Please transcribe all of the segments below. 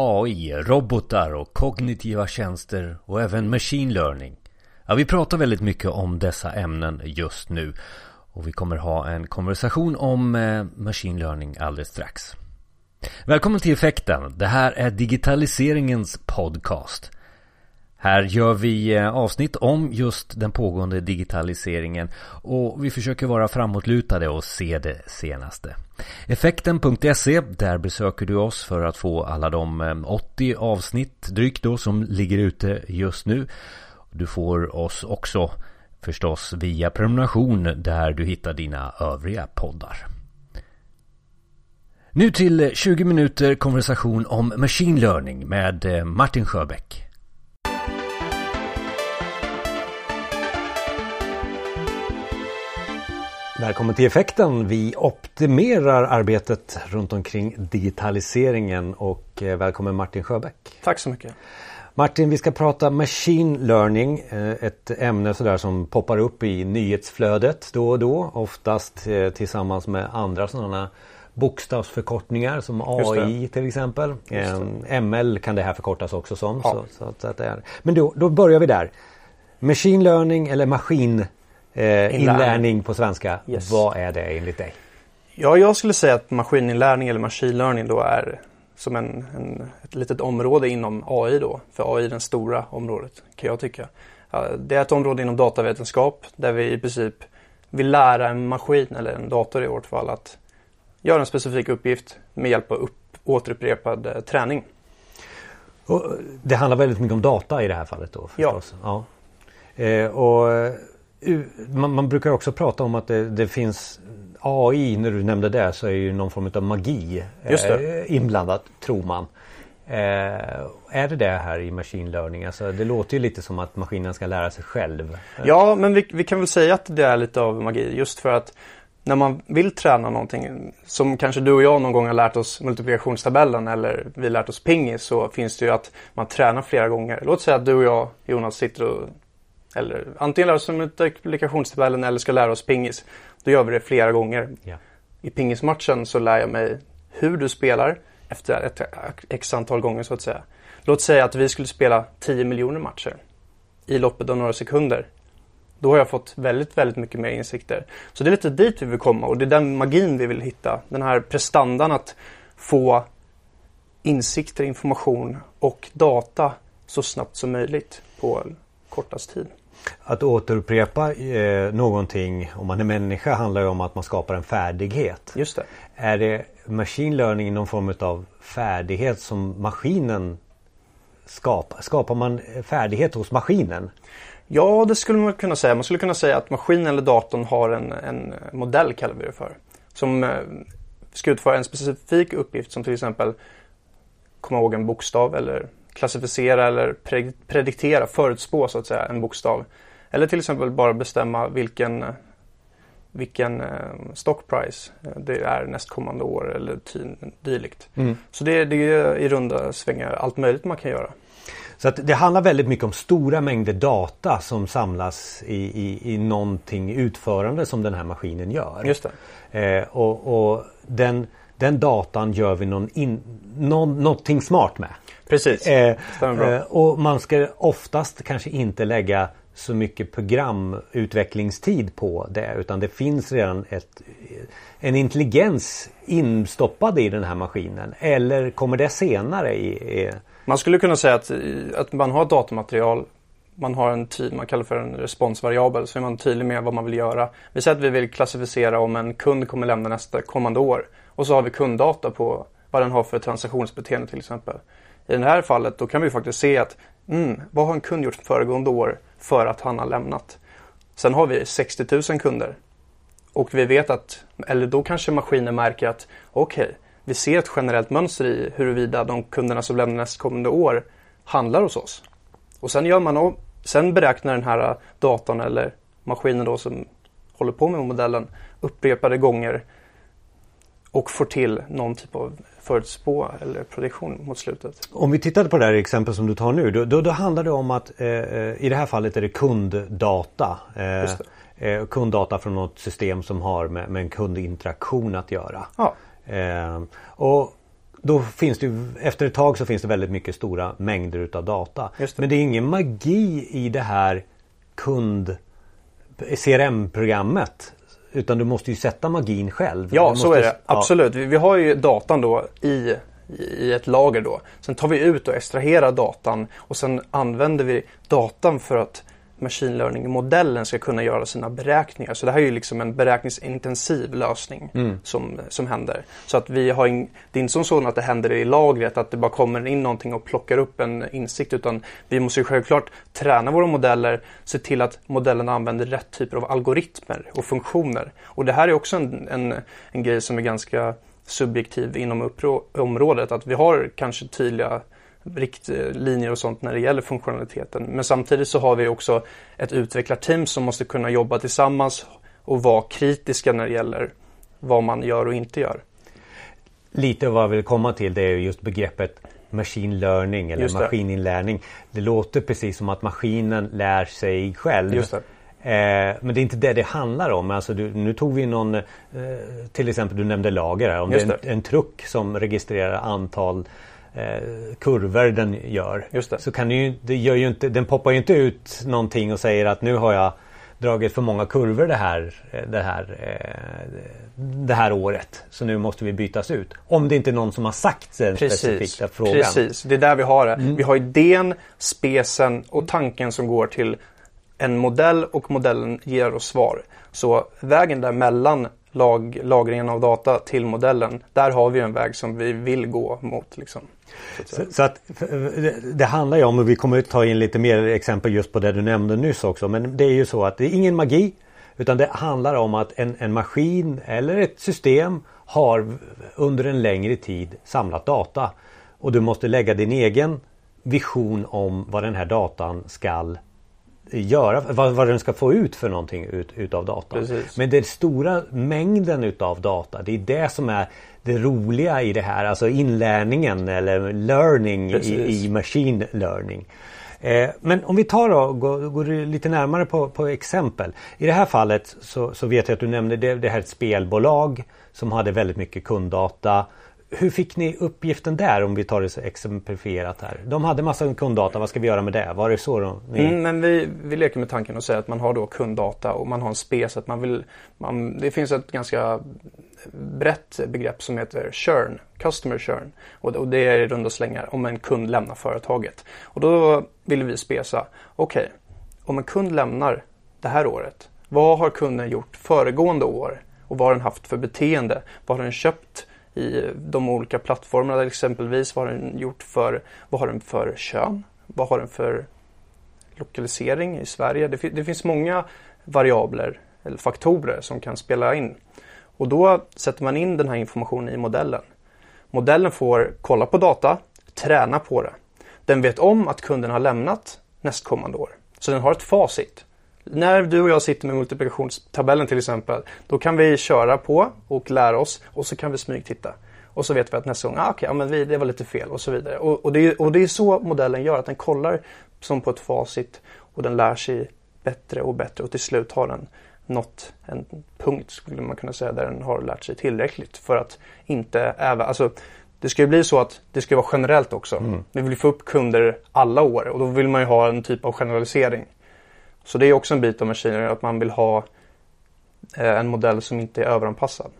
AI, robotar och kognitiva tjänster och även machine learning. Ja, vi pratar väldigt mycket om dessa ämnen just nu och vi kommer ha en konversation om eh, machine learning alldeles strax. Välkommen till Effekten. Det här är digitaliseringens podcast. Här gör vi eh, avsnitt om just den pågående digitaliseringen och vi försöker vara framåtlutade och se det senaste. Effekten.se, där besöker du oss för att få alla de eh, 80 avsnitt drygt då som ligger ute just nu. Du får oss också förstås via prenumeration där du hittar dina övriga poddar. Nu till 20 minuter konversation om machine learning med eh, Martin Sjöbäck. Välkommen till Effekten. Vi optimerar arbetet runt omkring digitaliseringen och eh, välkommen Martin Sjöbäck. Tack så mycket. Martin, vi ska prata Machine Learning. Eh, ett ämne sådär som poppar upp i nyhetsflödet då och då. Oftast eh, tillsammans med andra sådana bokstavsförkortningar som AI till exempel. ML kan det här förkortas också som. Ja. Så, så, att det är. Men då, då börjar vi där. Machine Learning eller maskin Eh, inlärning på svenska. Yes. Vad är det enligt dig? Ja, jag skulle säga att maskininlärning eller machine learning då är som en, en, ett litet område inom AI då. För AI är det stora området kan jag tycka. Det är ett område inom datavetenskap där vi i princip vill lära en maskin eller en dator i vårt fall att göra en specifik uppgift med hjälp av upp, återupprepad eh, träning. Och det handlar väldigt mycket om data i det här fallet då? Förstås. Ja. ja. Eh, och man, man, brukar också prata om att det, det, finns AI, när du nämnde det, så är ju någon form av magi eh, inblandat, tror man. Eh, är det det här i machine learning? Alltså, det låter ju lite som att maskinen ska lära sig själv. Ja, men vi, vi kan väl säga att det är lite av magi just för att när man vill träna någonting som kanske du och jag någon gång har lärt oss multiplikationstabellen eller vi lärt oss pingis så finns det ju att man tränar flera gånger. Låt säga att du och jag Jonas sitter och eller antingen lär oss multiplikationstabellen eller ska lära oss pingis. Då gör vi det flera gånger. Yeah. I pingismatchen så lär jag mig hur du spelar efter ett x antal gånger så att säga. Låt säga att vi skulle spela 10 miljoner matcher i loppet av några sekunder. Då har jag fått väldigt, väldigt mycket mer insikter. Så det är lite dit vi vill komma och det är den magin vi vill hitta. Den här prestandan att få insikter, information och data så snabbt som möjligt på kortast tid. Att återupprepa eh, någonting om man är människa handlar ju om att man skapar en färdighet. Just det. Är det machine learning någon form av färdighet som maskinen skapar? Skapar man färdighet hos maskinen? Ja, det skulle man kunna säga. Man skulle kunna säga att maskinen eller datorn har en, en modell, kallar vi det för. Som eh, ska utföra en specifik uppgift som till exempel komma ihåg en bokstav eller klassificera eller prediktera, förutspå så att säga en bokstav. Eller till exempel bara bestämma vilken, vilken eh, stockprice eh, det är nästkommande år eller dylikt. Mm. Så det, det är i runda svängar allt möjligt man kan göra. Så att det handlar väldigt mycket om stora mängder data som samlas i, i, i någonting utförande som den här maskinen gör. Just. Eh, och, och den, den datan gör vi någon in, någon, någonting smart med. Precis, eh, eh, Och man ska oftast kanske inte lägga så mycket programutvecklingstid på det utan det finns redan ett, en intelligens instoppad i den här maskinen. Eller kommer det senare? I, i... Man skulle kunna säga att, att man har ett datamaterial man har en tid, man kallar för en responsvariabel, så är man tydlig med vad man vill göra. Vi säger att vi vill klassificera om en kund kommer lämna nästa kommande år. Och så har vi kunddata på vad den har för transaktionsbeteende till exempel. I det här fallet då kan vi faktiskt se att mm, vad har en kund gjort föregående år för att han har lämnat. Sen har vi 60 000 kunder. Och vi vet att, eller då kanske maskinen märker att okej, okay, vi ser ett generellt mönster i huruvida de kunderna som lämnar nästkommande år handlar hos oss. Och sen gör man sen beräknar den här datorn eller maskinen då som håller på med modellen upprepade gånger och får till någon typ av förutspå eller prediktion mot slutet. Om vi tittar på det här exempel som du tar nu. Då, då, då handlar det om att eh, eh i det här fallet är det kunddata. Eh, eh, kunddata från något system som har med, med en kundinteraktion att göra. Ja. Eh, och då finns det efter ett tag så finns det väldigt mycket stora mängder utav data. Det. Men det är ingen magi i det här kund CRM-programmet. Utan du måste ju sätta magin själv. Ja, Du så måste- är det. ja. Absolut. Vi, vi har ju datan då i, i ett lager då. Sen tar vi ut och extraherar datan och sen använder vi datan för att machine learning-modellen ska kunna göra sina beräkningar. Så det här är ju liksom en beräkningsintensiv lösning Mm. som, som händer. Så att vi har in, det är inte som så att det händer i lagret, att det bara kommer in någonting och plockar upp en insikt. Utan vi måste ju självklart träna våra modeller, se till att modellerna använder rätt typer av algoritmer och funktioner. Och det här är också en, en, en grej som är ganska subjektiv inom området. Att vi har kanske tydliga riktlinjer och sånt när det gäller funktionaliteten. Men samtidigt så har vi också ett utvecklarteam som måste kunna jobba tillsammans och vara kritiska när det gäller vad man gör och inte gör. Lite vad jag vill komma till det är ju just begreppet machine learning eller maskininlärning. Det låter precis som att maskinen lär sig själv. Just det. Eh, men det är inte det det handlar om. Alltså du, nu tog vi någon, eh, till exempel du nämnde lager här. Om Just det är en, en truck som registrerar antal kurvor den gör. Så kan ju, det gör ju inte, den poppar ju inte ut någonting och säger att nu har jag dragit för många kurvor det här, eh, det här, eh, det här året. Så nu måste vi bytas ut. Om det inte är någon som har sagt den Precis, specifika frågan. precis. Det är där vi har det. Vi har idén, spesen och tanken som går till en modell och modellen ger oss svar. Så vägen där mellan lag, lagringen av data till modellen, där har vi en väg som vi vill gå mot. Liksom. Så att. Så, så att det- handlar ju om, och vi kommer att ta in lite mer exempel just på det du nämnde nyss också. Men det är ju så att det är ingen magi. Utan det handlar om att en, en maskin eller ett system har under en längre tid samlat data. Och du måste lägga din egen vision om vad den här datan skall göra, vad, vad den ska få ut för någonting ut, utav datan. Precis. Men den stora mängden utav data, det är det som är det roliga i det här, alltså inlärningen eller learning i, i machine learning. Eh, men om vi tar då, går, går lite närmare på, på exempel. I det här fallet så, så vet jag att du nämnde det, det här är ett spelbolag som hade väldigt mycket kunddata. Hur fick ni uppgiften där om vi tar det så exemplifierat här? De hade massa kunddata, vad ska vi göra med det? Var det så då? Ni... Mm, men vi, vi leker med tanken och säger att man har då kunddata och man har en spec. Att man vill, man, det finns ett ganska brett begrepp som heter churn, customer churn. Och, och det är i runda slängar om en kund lämnar företaget. Och då vill vi spesa, okej, om en kund lämnar det här året, vad har kunden gjort föregående år? Och vad har den haft för beteende? Vad har den köpt i de olika plattformarna exempelvis? Vad har den gjort för, vad har den för kön? Vad har den för lokalisering i Sverige? Det, det finns många variabler eller faktorer som kan spela in. Och då sätter man in den här informationen i modellen. Modellen får kolla på data, träna på det. Den vet om att kunden har lämnat nästkommande år. Så den har ett facit. När du och jag sitter med multiplikationstabellen till exempel, då kan vi köra på och lära oss och så kan vi smygtitta. Och så vet vi att nästa gång, ah, okej, ja, men vi, det var lite fel och så vidare. Och, och, det är, och det är så modellen gör, att den kollar som på ett facit och den lär sig bättre och bättre och till slut har den nått en punkt skulle man kunna säga där den har lärt sig tillräckligt för att inte även, alltså det ska ju bli så att det ska vara generellt också. Vi vill få upp kunder alla år och då vill man ju ha en typ av generalisering. Så det är också en bit av maskiner, att man vill ha eh, en modell som inte är överanpassad.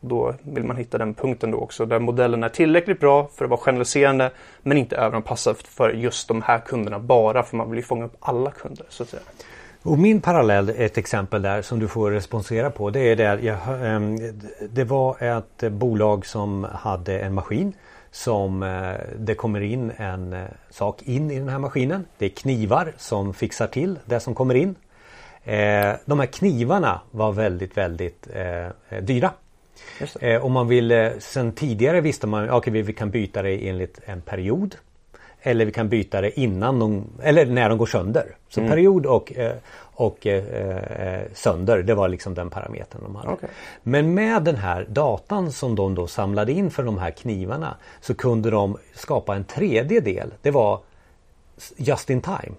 Då vill man hitta den punkten då också där modellen är tillräckligt bra för att vara generaliserande men inte överanpassad för just de här kunderna bara för man vill ju fånga upp alla kunder så att säga. Och min parallell, ett exempel där som du får responsera på. Det är där jag, ehm, det var ett bolag som hade en maskin som eh, det kommer in en eh, sak in i den här maskinen. Det är knivar som fixar till det som kommer in. Eh, De här knivarna var väldigt, väldigt dyra. Eh, Om man vill, eh, sen tidigare visste man att okay, vi kan byta det enligt en period. Eller vi kan byta det innan de, eller när de går sönder. Så period och, eh, och eh, eh, sönder, det var liksom den parametern de hade. Okej. Men med den här datan som de då samlade in för de här knivarna så kunde de skapa en tredje del. Det var just in time.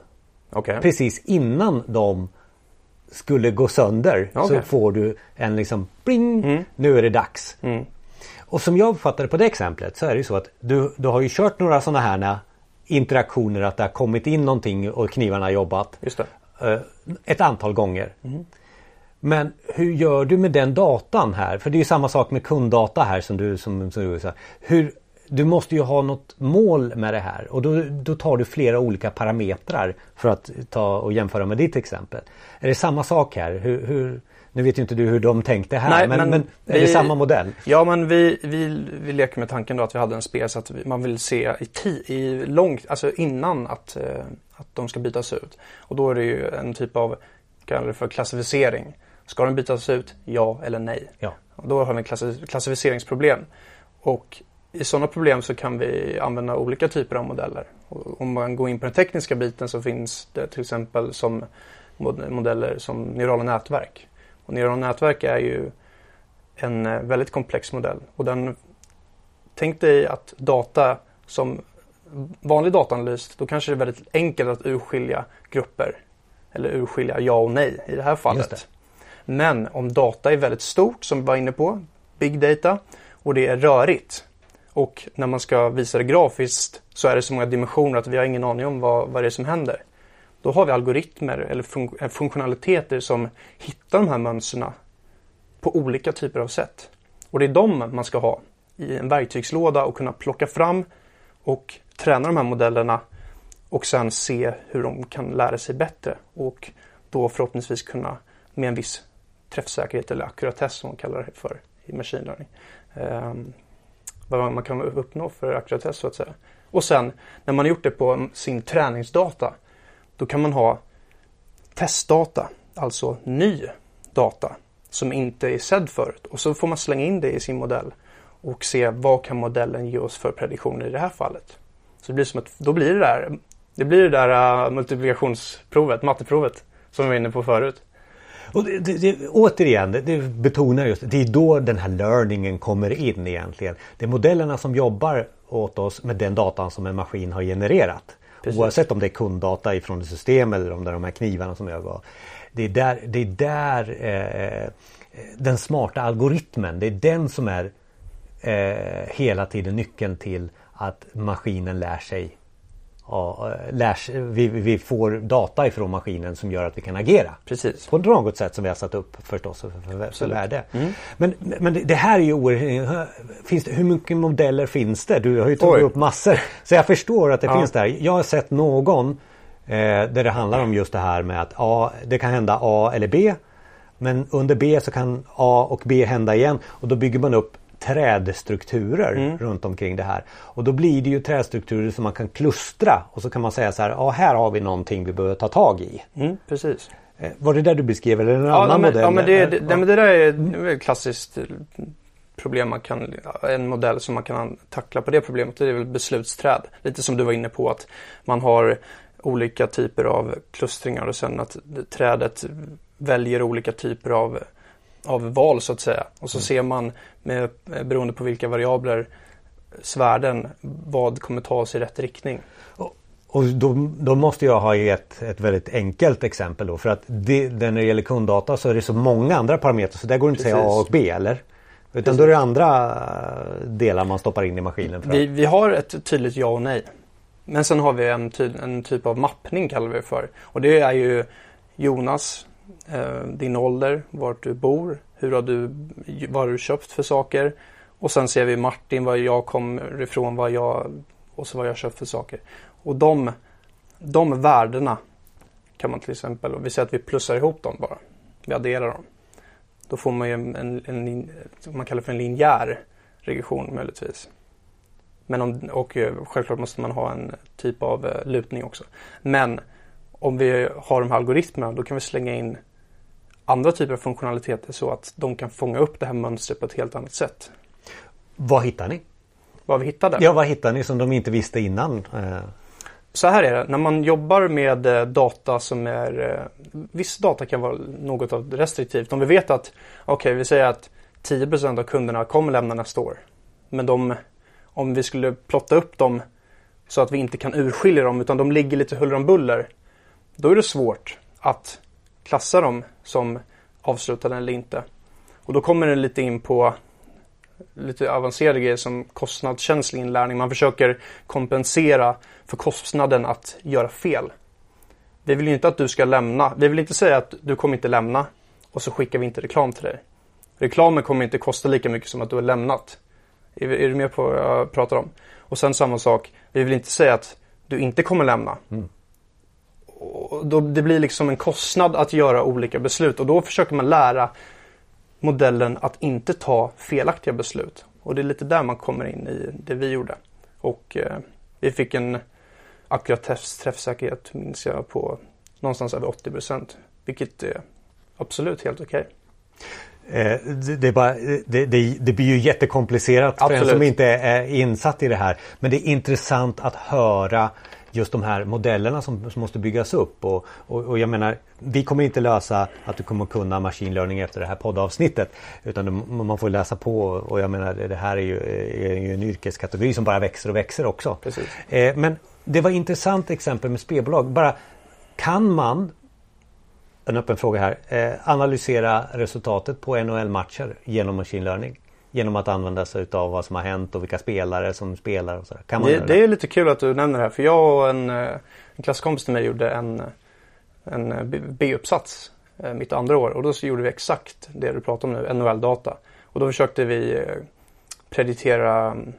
Okej. Precis innan de skulle gå sönder så Okej. får du en liksom bling, nu är det dags. Mm. Och som jag uppfattade på det exemplet så är det ju så att du, du har ju kört några sådana här interaktioner att det har kommit in någonting och knivarna har jobbat. Eh, ett antal gånger. Mm. Men hur gör du med den datan här? För det är samma sak med kunddata här som du som, som du sa. Hur, du måste ju ha något mål med det här och då, då tar du flera olika parametrar för att ta och jämföra med ditt exempel. Är det samma sak här? Hur, hur nu vet ju inte du hur de tänkte här Nej, men, men, men är vi, det samma modell? Ja men vi, vi, vi leker med tanken då att vi hade en spel så att man vill se i, ti, i långt, alltså innan att, eh, att de ska bytas ut. Och då är det ju en typ av, kallar det för klassificering. Ska den bytas ut? Ja eller nej? Ja. Och då har vi klassificeringsproblem. Och i sådana problem så kan vi använda olika typer av modeller. Och om man går in på den tekniska biten så finns det till exempel som modeller som neurala nätverk. Och neurala nätverk är ju en eh, väldigt komplex modell. Och den, tänk dig att data som vanlig dataanalys, då kanske det är väldigt enkelt att urskilja grupper. Eller urskilja ja och nej i det här fallet. Det. Men om data är väldigt stort, som vi var inne på, big data, och det är rörigt. Och när man ska visa det grafiskt så är det så många dimensioner att vi har ingen aning om vad, vad det är som händer. Då har vi algoritmer eller fun eh, funktionaliteter som hittar de här mönstren på olika typer av sätt. Och det är de man ska ha i en verktygslåda och kunna plocka fram och träna de här modellerna och sen se hur de kan lära sig bättre och då förhoppningsvis kunna med en viss träffsäkerhet eller ackuratess som man kallar det för i machine learning. Ehm, vad man kan uppnå för ackuratess så att säga. Och sen när man har gjort det på sin träningsdata då kan man ha testdata, alltså ny data som inte är sedd förut. Och så får man slänga in det i sin modell och se vad kan modellen ge oss för prediktioner i det här fallet. Så det blir som att, då blir det där, det blir det där äh, multiplikationsprovet, matteprovet som vi var inne på förut. Och det, det, återigen, det, det betonar just det är då den här learningen kommer in egentligen. Det är modellerna som jobbar åt oss med den datan som en maskin har genererat. Precis. Oavsett om det är kunddata ifrån ett system eller om det är de här knivarna som jag gav. Det är där, det är där eh, den smarta algoritmen, det är den som är eh, hela tiden nyckeln till att maskinen lär sig ja, lärs, vi, vi, får data ifrån maskinen som gör att vi kan agera. Precis. På något sätt som vi har satt upp förstås för, för, för värde. Mm. Men, men det här är ju oerhört... Finns det, hur mycket modeller finns det? Du har ju tagit Oj. upp massor. Så jag förstår att det ja. finns där. Jag har sett någon eh, där det handlar om just det här med att A, det kan hända A eller B. Men under B så kan A och B hända igen och då bygger man upp trädstrukturer mm. runt omkring det här. Och då blir det ju trädstrukturer som man kan klustra och så kan man säga så här, ja här har vi någonting vi behöver ta tag i. Mm, precis. Eh, var det där du beskrev eller en ja, annan men, modell? Ja men det, det, det, men det där är ett klassiskt problem man kan, en modell som man kan tackla på det problemet det är väl beslutsträd. Lite som du var inne på att man har olika typer av klustringar och sen att trädet väljer olika typer av av val så att säga. Och så mm. ser man med, beroende på vilka variabler svärden vad kommer ta oss i rätt riktning. Och då, då, måste jag ha ett, ett väldigt enkelt exempel då för att det, när det gäller kunddata så är det så många andra parametrar så där går det inte att säga A och B eller? Utan Precis. då är det andra delar man stoppar in i maskinen. För. Vi, vi har ett tydligt ja och nej. Men sen har vi en, ty en typ av mappning kallar vi det för. Och det är ju Jonas eh, Eh, din ålder, vart du bor, hur har du, vad har du köpt för saker. Och sen ser vi Martin, var jag kommer ifrån, vad jag, och så vad jag köpt för saker. Och de, de värdena kan man till exempel, vi säger att vi plussar ihop dem bara. Vi adderar dem. Då får man ju en, en, en man kallar för en linjär regression möjligtvis. Men om, och eh, självklart måste man ha en typ av eh, lutning också. Men om vi har de här algoritmerna då kan vi slänga in andra typer av funktionaliteter så att de kan fånga upp det här mönstret på ett helt annat sätt. Vad hittar ni? Vad vi hittade? Ja, vad hittar ni som de inte visste innan? Eh. Så här är det, när man jobbar med eh, data som är... Eh, viss data kan vara något av restriktivt. Om vi vet att, okej, okay, vi säger att 10% av kunderna kommer lämna nästa år. Men de, om vi skulle plotta upp dem så att vi inte kan urskilja dem utan de ligger lite huller om buller då är det svårt att klassa dem som avslutade eller inte. Och då kommer det lite in på lite avancerade grejer som kostnadskänslig inlärning. Man försöker kompensera för kostnaden att göra fel. Vi vill ju inte att du ska lämna. Vi vill inte säga att du kommer inte lämna och så skickar vi inte reklam till dig. Reklamen kommer inte kosta lika mycket som att du har lämnat. Är, är du med på vad jag pratar om? Och sen samma sak, vi vill inte säga att du inte kommer lämna. Mm. Och då, det blir liksom en kostnad att göra olika beslut och då försöker man lära modellen att inte ta felaktiga beslut. Och det är lite där man kommer in i det vi gjorde. Och eh, vi fick en akkurat träffsäkerhet minns jag på någonstans över 80 procent. Vilket är absolut helt okej. Okay. Eh, det, det, det, det, blir ju jättekomplicerat Absolut. för en som inte är insatt i det här. Men det är intressant att höra just de här modellerna som, som måste byggas upp. Och, och, och, jag menar, vi kommer inte lösa att du kommer kunna machine learning efter det här poddavsnittet. Utan man får läsa på och jag menar det här är ju, är ju en yrkeskategori som bara växer och växer också. Eh, men det var intressant exempel med spelbolag. Bara, kan man en öppen fråga här. Eh, analysera resultatet på NHL-matcher genom machine learning? Genom att använda sig av vad som har hänt och vilka spelare som spelar och så. Kan man det, det? det är lite kul att du nämner det här för jag och en, eh, en klasskompis till mig gjorde en, en B-uppsats eh, mitt andra år och då så gjorde vi exakt det du pratar om nu, NHL-data. Och då försökte vi eh, preditera mm,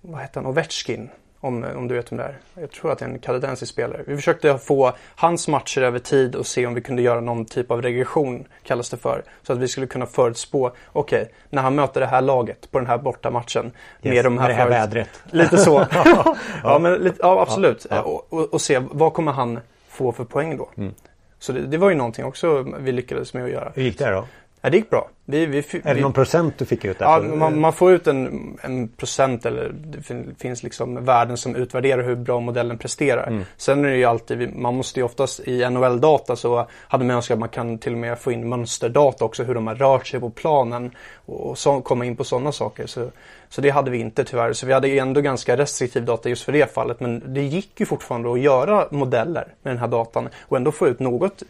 vad heter han, Ovechkin om, om du vet vem det är. Jag tror att det är en kanadensisk spelare. Vi försökte få hans matcher över tid och se om vi kunde göra någon typ av regression, kallas det för. Så att vi skulle kunna förutspå, okej, okay, när han möter det här laget på den här borta matchen. Yes, med de här, med det här vädret. Lite så. ja, men, lite, ja, absolut. Ja, ja. Och, och, och, se, vad kommer han få för poäng då? Mm. Så det, det, var ju någonting också vi lyckades med att göra. Hur gick det då? Ja, det gick bra. Vi, vi, är det någon procent du fick ut? Ja, man, man, får ut en, en, procent eller det finns liksom värden som utvärderar hur bra modellen presterar. Mm. Sen är det ju alltid, man måste ju oftast i NHL-data så hade man önskat att man kan till och med få in mönsterdata också, hur de har rört sig på planen och så, komma in på sådana saker. Så, så det hade vi inte tyvärr. Så vi hade ändå ganska restriktiv data just för det fallet. Men det gick ju fortfarande att göra modeller med den här datan och ändå få ut något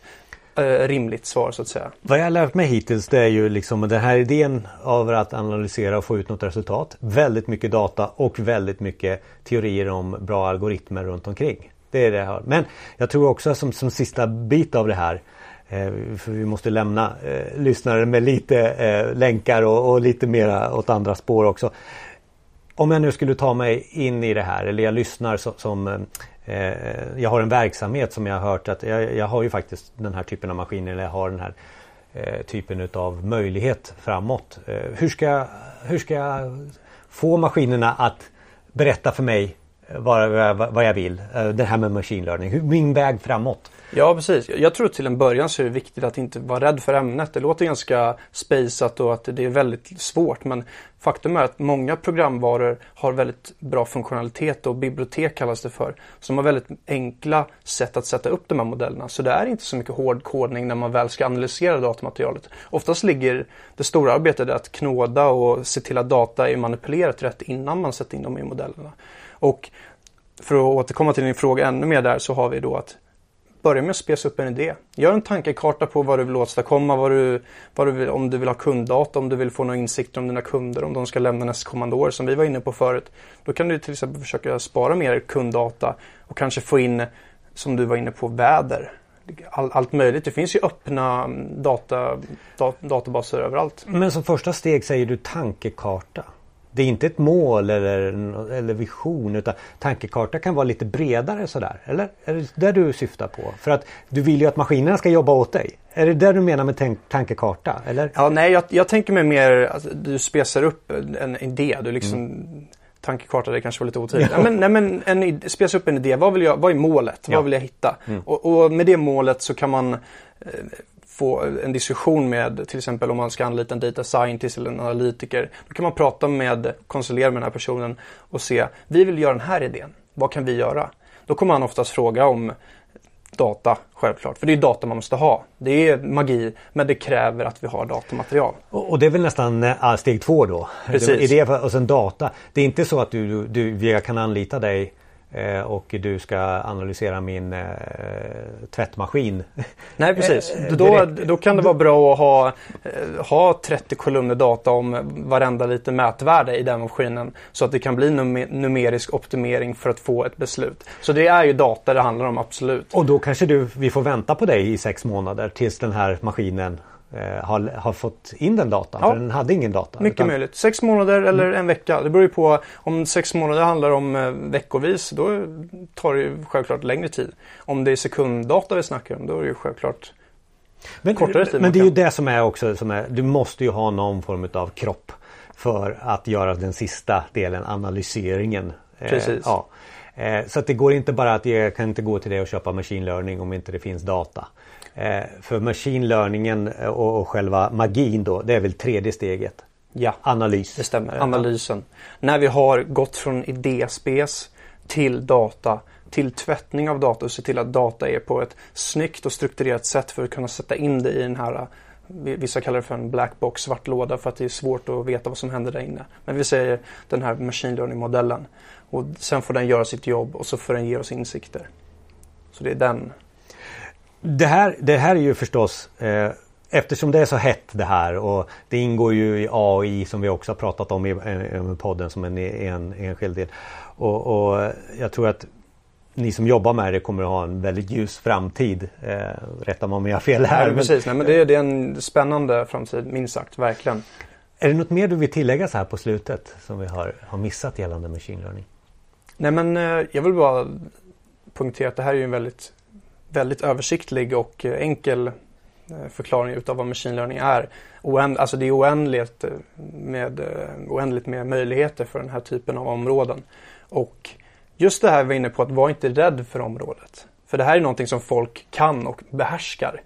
Eh, rimligt svar så att säga. Vad jag har lärt mig hittills det är ju liksom den här idén av att analysera och få ut något resultat. Väldigt mycket data och väldigt mycket teorier om bra algoritmer runt omkring. Det är det här. Men jag tror också som, som sista bit av det här eh, för vi måste lämna eh, lyssnare med lite eh, länkar och, och lite mera åt andra spår också. Om jag nu skulle ta mig in i det här eller jag lyssnar som, som Eh, jag har en verksamhet som jag har hört att jag, jag, har ju faktiskt den här typen av maskiner eller jag har den här eh, typen utav möjlighet framåt. Eh, hur, ska, hur ska jag få maskinerna att berätta för mig vad, vad, vad jag vill? Eh, det här med machine learning, min väg framåt. Ja precis. Jag tror till en början så är det viktigt att inte vara rädd för ämnet. Det låter ganska spejsat och att det är väldigt svårt men faktum är att många programvaror har väldigt bra funktionalitet och bibliotek kallas det för. Som har väldigt enkla sätt att sätta upp de här modellerna. Så det är inte så mycket hård kodning när man väl ska analysera datamaterialet. Oftast ligger det stora arbetet att knåda och se till att data är manipulerat rätt innan man sätter in dem i modellerna. Och för att återkomma till din fråga ännu mer där så har vi då att börja med att spesa upp en idé. Gör en tankekarta på vad du vill åstadkomma, vad du, vad du vill, om du vill ha kunddata, om du vill få några insikter om dina kunder, om de ska lämna nästkommande år som vi var inne på förut. Då kan du till exempel försöka spara mer kunddata och kanske få in, som du var inne på, väder. All, allt möjligt. Det finns ju öppna mm, data, dat, databaser överallt. Men som första steg säger du tankekarta. Det är inte ett mål eller, eller vision utan tankekarta kan vara lite bredare sådär. Eller är det där du syftar på? För att du vill ju att maskinerna ska jobba åt dig. Är det där du menar med tank tankekarta? Eller? Ja, nej, jag, jag tänker mig mer att alltså, du spesar upp en idé. Du liksom mm. Tankekarta, det kanske var lite otydligt. Ja. men, nej, men en, spesa upp en idé. Vad, vill jag, vad är målet? Ja. Vad vill jag hitta? Mm. Och, och, med det målet så kan man eh, få en diskussion med till exempel om man ska anlita en data scientist eller en analytiker. Då kan man prata med, konsulera med den här personen och se, vi vill göra den här idén. Vad kan vi göra? Då kommer han oftast fråga om data, självklart. För det är data man måste ha. Det är magi, men det kräver att vi har datamaterial. Och, och det är väl nästan äh, steg två då? Precis. Idé och sen data. Det är inte så att du, du, du kan anlita dig Eh, och du ska analysera min eh, tvättmaskin. Nej precis. Eh, då, då kan det vara bra att ha, eh, ha 30 kolumner data om varenda lite mätvärde i den maskinen. Så att det kan bli numerisk optimering för att få ett beslut. Så det är ju data det handlar om absolut. Och då kanske du, vi får vänta på dig i sex månader tills den här maskinen Eh, har, har fått in den datan. Ja. För den hade ingen data. Mycket utan... möjligt. Sex månader eller mm. en vecka. Det beror ju på. Om sex månader handlar om eh, veckovis då tar det ju självklart längre tid. Om det är sekunddata vi snackar om då är det ju självklart men, kortare tid. Men det är ju det som är också som är, du måste ju ha någon form av kropp för att göra den sista delen, analyseringen. Eh, Precis. Eh, ja. Så att det går inte bara att jag kan inte gå till det och köpa machine learning om inte det finns data. Eh, för machine learningen eh, och, själva magin då, det är väl tredje steget? Ja, Analys. Det stämmer. Analysen. När vi har gått från idéspes till data till tvättning av data och se till att data är på ett snyggt och strukturerat sätt för att kunna sätta in det i den här Vissa kallar det för en black box, svart låda för att det är svårt att veta vad som händer där inne. Men vi säger den här machine learning modellen. Och sen får den göra sitt jobb och så får den ge oss insikter. Så det är den det här, det här är ju förstås eh, Eftersom det är så hett det här och det ingår ju i AI som vi också har pratat om i, i podden som en, en enskild del. Och, och, jag tror att ni som jobbar med det kommer att ha en väldigt ljus framtid. Eh, rätta mig om jag har fel här. Nej, precis, nej, men det, är, det är en spännande framtid minst sagt, verkligen. Är det något mer du vill tillägga så här på slutet som vi har, har missat gällande machine learning? Nej men eh, jag vill bara poängtera att det här är ju en väldigt väldigt översiktlig och eh, enkel eh, förklaring utav vad machine learning är. Oänd, alltså det är oändligt eh, med, oändligt med möjligheter för den här typen av områden. Och just det här vi var inne på, att vara inte rädd för området. För det här är någonting som folk kan och behärskar.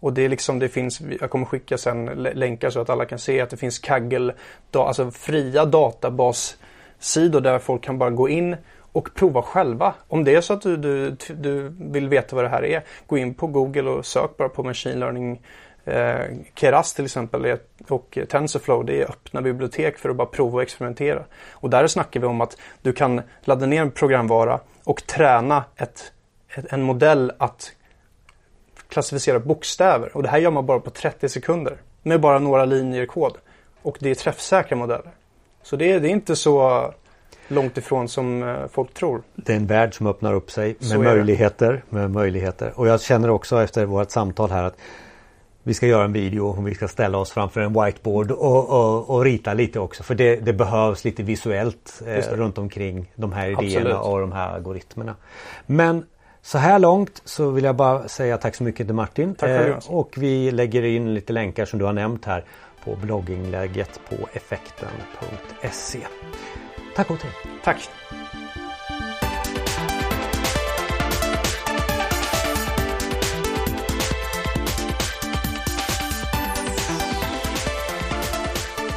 Och det är liksom, det finns, jag kommer skicka sen länkar så att alla kan se att det finns Kaggle, alltså fria databassidor där folk kan bara gå in och prova själva. Om det är så att du, du, du vill veta vad det här är, gå in på Google och sök bara på Machine Learning eh, Keras till exempel och TensorFlow, det är öppna bibliotek för att bara prova och experimentera. Och där snackar vi om att du kan ladda ner en programvara och träna ett, ett, en modell att klassificera bokstäver. Och det här gör man bara på 30 sekunder med bara några linjer kod. Och det är träffsäkra modeller. Så det, det är inte så långt ifrån som eh, folk tror. Det är en värld som öppnar upp sig med möjligheter, med möjligheter. Och jag känner också efter vårt samtal här att vi ska göra en video och vi ska ställa oss framför en whiteboard och, och, och rita lite också. För det, det behövs lite visuellt eh, runt omkring de här idéerna Absolut. och de här algoritmerna. Men så här långt så vill jag bara säga tack så mycket till Martin. Tack eh, och vi lägger in lite länkar som du har nämnt här på blogginlägget på effekten.se. Tack och Tack.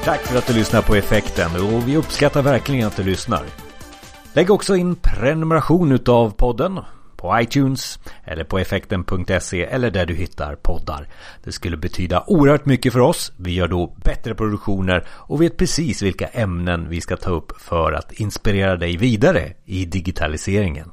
Tack för att du lyssnar på Effekten och vi uppskattar verkligen att du lyssnar. Lägg också in prenumeration utav podden på iTunes eller på effekten.se eller där du hittar poddar. Det skulle betyda oerhört mycket för oss. Vi gör då bättre produktioner och vet precis vilka ämnen vi ska ta upp för att inspirera dig vidare i digitaliseringen.